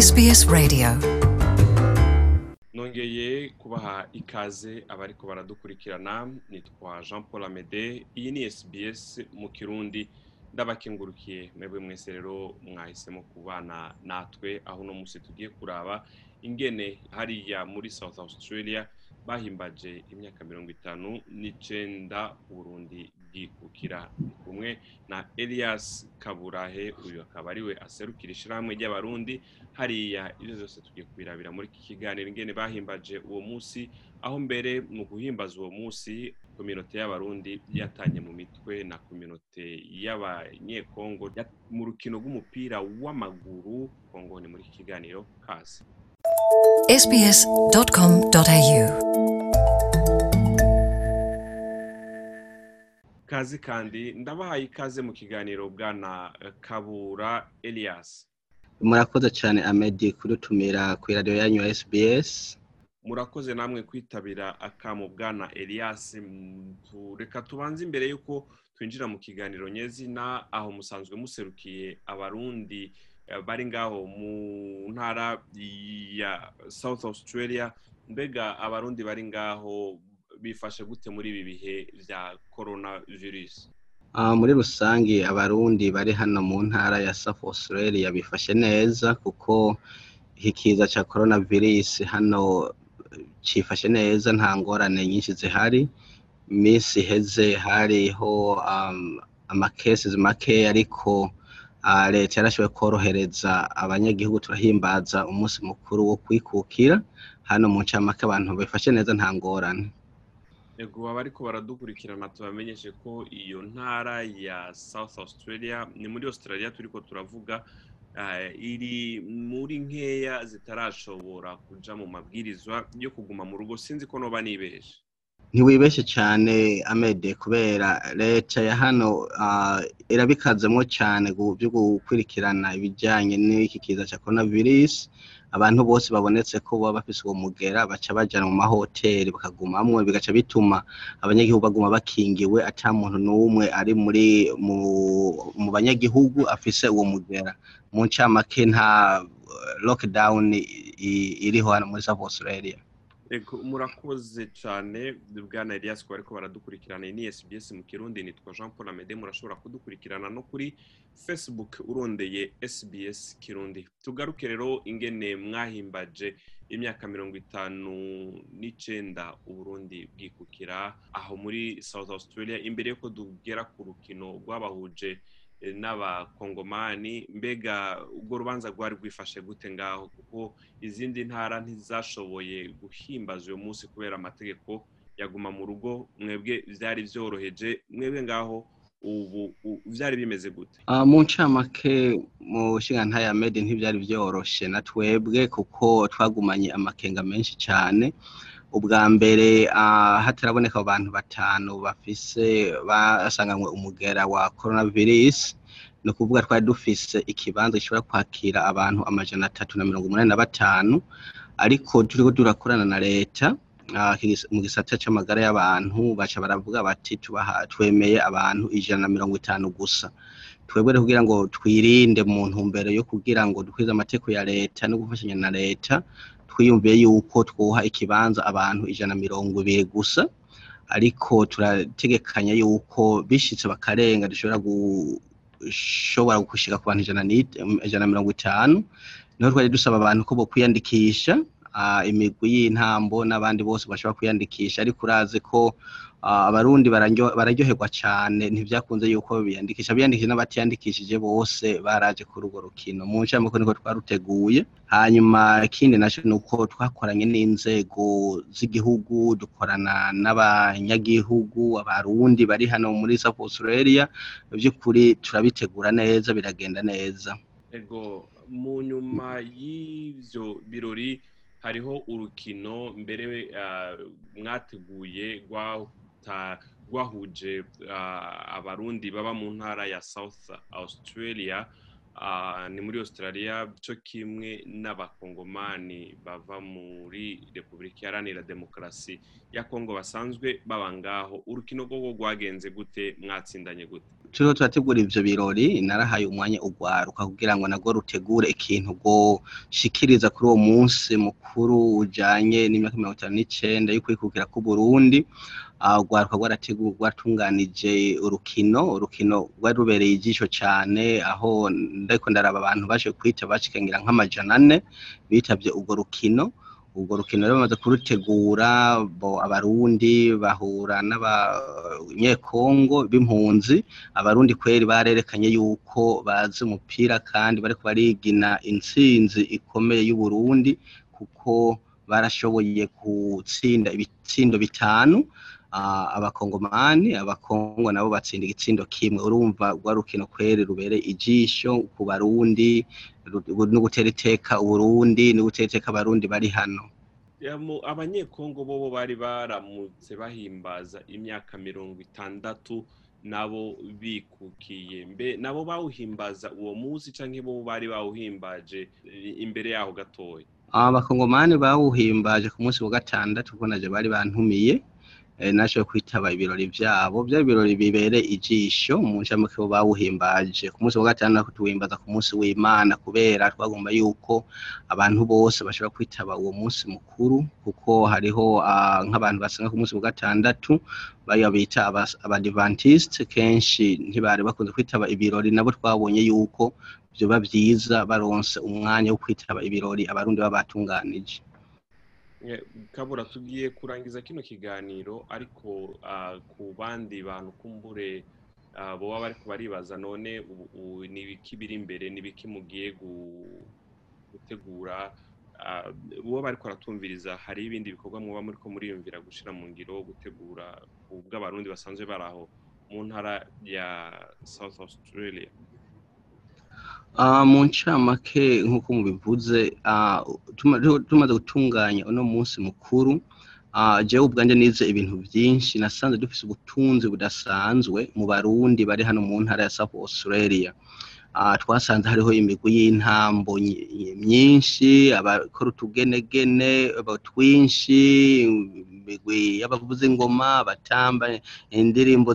SBS Radio. Nongeye kubaha ikaze abariko baradukurikirana nitwa jean paul amede iyi ni sbs mu kirundi. Ndabakengurukiye mwebwe mwese rero mwahisemo kubana natwe aho uno musi tugiye kuraba ingene hariya muri south australia bahimbaje imyaka mirongo itanu n'icenda uburundi bwikukira Ndi kumwe na elias kaburahe uyu akaba ari we aserukira ishirahamwe ry'abarundi hariya ivyo vyose tugiye kubirabira muri iki kiganiro ingene bahimbaje uwo musi aho mbere mu guhimbaza uwo musi kominote y'abarundi yatanye mu mitwe na kominote y'abanyekongo ya- mu rukino rw'umupira w'amaguru kongo ni muri iki kiganiro kazi sbs.com.au kazi kandi ndabahaye ikaze mu kiganiro bwana eh, kabura elias. Murakoze cyane amedi kudutumira ku iradiyo yanyu ya sbs murakoze namwe kwitabira akamu bwana elias. Reka tubanze imbere y'uko twinjira mu kiganiro nyezina aho musanzwe muserukiye abarundi eh, bari ngaho mu ntara ya south australia. Mbega abarundi bari ngaho bifashe gute muri ibi bihe vya coronavirus? Ah, muri rusange abarundi bari hano mu ntara ya south australia bifashe neza kuko iki kiza cya coronavirus hano eh, cifashe neza nta ngorane nyinshi zihari. Iminsi iheze hariho um, amakesi makeya ariko ah, leta yarashoboye korohereza abanyagihugu turahimbaza umunsi mukuru wo kwikukira. Hano mu ncamake abantu bifashe neza nta ngorane. Ego abariko baradukurikirana tubamenyeshe ko iyo ntara ya South Australia ni muri Australia turiko turavuga eh, iri muri nkeya zitarashobora kuja mu mabwirizwa yo kuguma mu rugo. Sinzi ko noba nibeshe ntiwibeshye cyane amede kubera leta ya hano ah, irabikazemo cyane byo gukurikirana ibijyanye n'iki kiza cya coronavirus. Abantu bose babonetse ko baba bafise uwo mugera baca bajana mu mahoteli bakagumamwo bigaca bituma abanyagihugu baguma bakingiwe ata muntu n'umwe ari muri mu, banyagihugu afise uwo mugera. Mu ncamake nta lockdown iriho hano muri South Australia. Murakoze cyane bwana Elias ko bariko baradukurikirana. Ni SBS mu Kirundi nitwa Jean Paul Amede murashobora kudukurikirana no kuri Facebook urondeye SBS Kirundi. Tugaruke rero ingene mwahimbaje imyaka mirongo itanu n'icenda uburundi bwikukira aho muri South Australia imbere yuko tugera ku rukino rwabahuje n'abakongomani mbega urwo rubanza rwari rwifashe gute ngaho? Kuko izindi ntara ntizashoboye guhimbaza uyu munsi kubera amategeko yaguma mu rugo mwebwe vyari vyoroheje mwebwe ngaho ubu vyari bimeze gute? Uh, mu ncamake mu nshinga ya medi ntibyari byoroshe na twebwe kuko twagumanye amakenga menshi cyane ubwa mbere uh, hataraboneka abantu batanu bafise basanganywe umugera wa coronavirus. Ni ukuvuga twari dufise ikibanza gishobora kwakira abantu amajana atatu na mirongo umunani na batanu ariko turiko turakorana na leta ah, mu gisata c'amagara y'abantu baca baravuga bati twemeye abantu ijana na mirongo itanu gusa. Twebwe kugira ngo twirinde mu ntumbero yo kugira ngo dukwize amategeko ya leta no gufashanya na leta twiyumviye yuko twuha ikibanza abantu ijana na mirongo ibiri gusa ariko turategekanya yuko bishitse bakarenga dushobora gushobora gushika ku bantu ijana na mirongo itanu. Niho twari dusaba abantu ko bokwiyandikisha ah, imigwi y'intambo n'abandi bose bashobora kwiyandikisha ariko urazi ko abarundi bararyo- bararyoherwa cyane ntivyakunze yuko biyandikisha. Biyandikishije n'abatiyandikishije bose baraje kuri urwo rukino. Mu ncamake niko twaruteguye. Hanyuma ikindi naco ni uko twakoranye n'inzego z'igihugu dukorana n'abanyagihugu abarundi bari hano muri South Australia. By'ukuri turabitegura neza biragenda neza. Ego mu nyuma y'ivyo birori hariho urukino mbere ah, mwateguye rwata- rwahuje ah, abarundi baba mu ntara ya south australia. Ah, ni muri australia cyo kimwe n'abakongomani bava muri repubulika iharanira demokarasi ya kongo. Basanzwe baba ngaho. Urukino rwo rwagenze gute? Mwatsindanye gute? Turiho turategura ivyo birori narahaye umwanya urwaruka kugira ngo narwo rutegure ikintu rwoshikiriza kuri uwo munsi mukuru ujanye n'imyaka mirongo itanu n'icenda y'ukwikukira k'Uburundi. Urwaruka rwaratunganije urukino urukino rwari rubereye ijisho cane aho ndariko ndaraba abantu baje kwita bashikangira nk'amajana ane bitavye urwo rukino. Urwo rukino rero bamaze kurutegura abarundi bahura n'abanyekongo b'impunzi. Abarundi kweri barerekanye yuko bazi umupira kandi bariko barigina intsinzi ikomeye y'Uburundi kuko barashoboye gutsinda ibitsindo bitanu. Abakongomani abakongo nabo batsinda igitsindo kimwe. Urumva rwa rukino kweri rubereye ijisho ku barundi no gutera iteka uburundi no gutera iteka abarundi bari hano. Abanyekongo bobo bari baramutse bahimbaza imyaka mirongo itandatu nabo bikukiye. Mbe nabo bawuhimbaza uwo munsi canke bo bari bawuhimbaje imbere yaho gatoya? Abakongomani bawuhimbaje ku munsi wa gatandatu kuko naje bari bantumiye. Nashoboye kwitaba ibirori vyabo vyari ibirori bibereye ijisho mu ncamake bo bawuhimbaje. Ku munsi wa gatandatu tuwimbaza ku munsi w'Imana kubera twagomba yuko abantu bose bashobora kwitaba uwo munsi mukuru kuko hariho nk'abantu basenga ku munsi wa gatandatu baya bita abadivantiste kenshi ntibari bakunze kwitaba ibirori nabo twabonye yuko vyoba vyiza baronse umwanya wo kwitaba ibirori abarundi baba batunganije kabura tugiye kurangiza kino kiganiro ariko ku bandi bantu kumbure boba bariko baribaza none ni ibiki biri imbere ni ibiki mugiye gutegura? Uwo bariko baratumviriza hari ibindi bikorwa muba muriko muriyumvira gushira mu ngiro gutegura ubw'abarundi basanzwe bari aho mu ntara ya South Australia. Mu ncamake nk'uko mubivuze tumaze gutunganya uno munsi mukuru jewe ubwanjye nize ibintu byinshi nasanze dufise ubutunzi budasanzwe mu barundi bari hano mu ntara ya South Australia. Twasanze hariho imigwi y'intambo myinshi abakora utugenegene twinshi imigwi y'abavuza ingoma abatamba indirimbo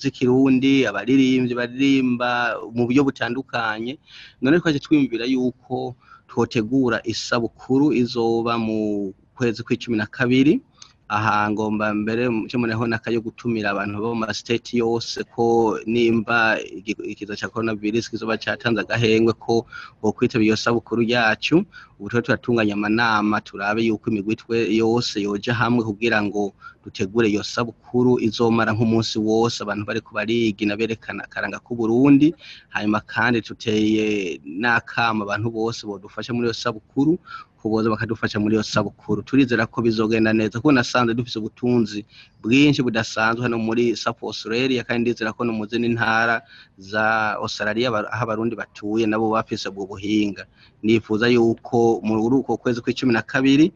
z'ikirundi abaririmbyi baririmba mu buryo butandukanye. None twaje twiyumvira yuko twotegura isabukuru izoba mu kwezi kw'icumi na kabiri. Aha ngomba mbere cyo muneho nakayo gutumira abantu bo mu state yose ko nimba ikiza cya coronavirus kizoba cyatanze agahengwe ko bo kwitaba iyo sabukuru yacu ubu twe turatunganya amanama turabe yuko imigwi yose yoja hamwe kugira ngo dutegure iyo sabukuru izomara nk'umunsi wose. Abantu bariko barigina berekana akaranga k'u Burundi hanyuma kandi tuteye n'akama abantu bose bodufasha muri iyo sabukuru kuboza bakadufasha muri iyo sabukuru. Turizera ko bizogenda neza kuko nasanze dufise ubutunzi bwinshi budasanzwe hano muri South Australia kandi ndizera ko no mu zindi ntara za Australia aho abarundi batuye nabo bafise ubwo buhinga. Nifuza yuko muri uko kwezi kw'icumi na kabiri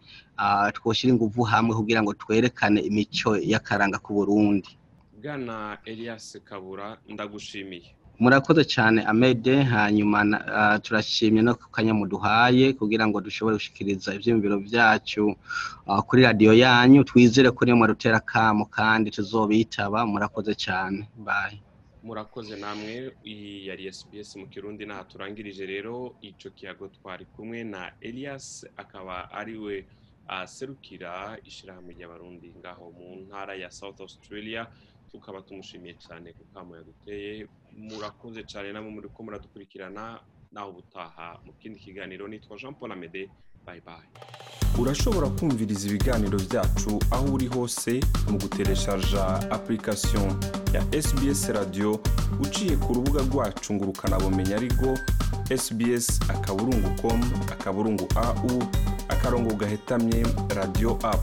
twoshira inguvu hamwe kugira ngo twerekane imico y'akaranga k'u Burundi. Bwana Elias Kabura ndagushimiye. Murakoze cyane amede hanyuma turashimye no kanya muduhaye kugira ngo dushobore gushikiriza ivyiyumviro byacu kuri radiyo yanyu. Twizere ko niyo mwarutera kamo kandi tuzobitaba. Murakoze cyane. Bye. Murakoze namwe. Iyi yari SBS mu kirundi naha turangirije rero ico kiyago twari kumwe na Elias akaba ari we aserukira ishirahamwe ry'abarundi ngaho mu ntara ya South Australia. Tukaba tumushimiye cyane ku kamo yaduteye murakoze cyane namwe muri ko muradukurikirana naho ubutaha mu kindi kiganiro nitwa Jean Paul Amede. Bye bye. Urashobora kumviriza ibiganiro byacu aho uri hose mu gutereshaja application ya SBS radio. Uciye ku rubuga rwacu ngo ukanabumenya ariko sbs akaburungu akaburungu au akarongo gahetamye radio app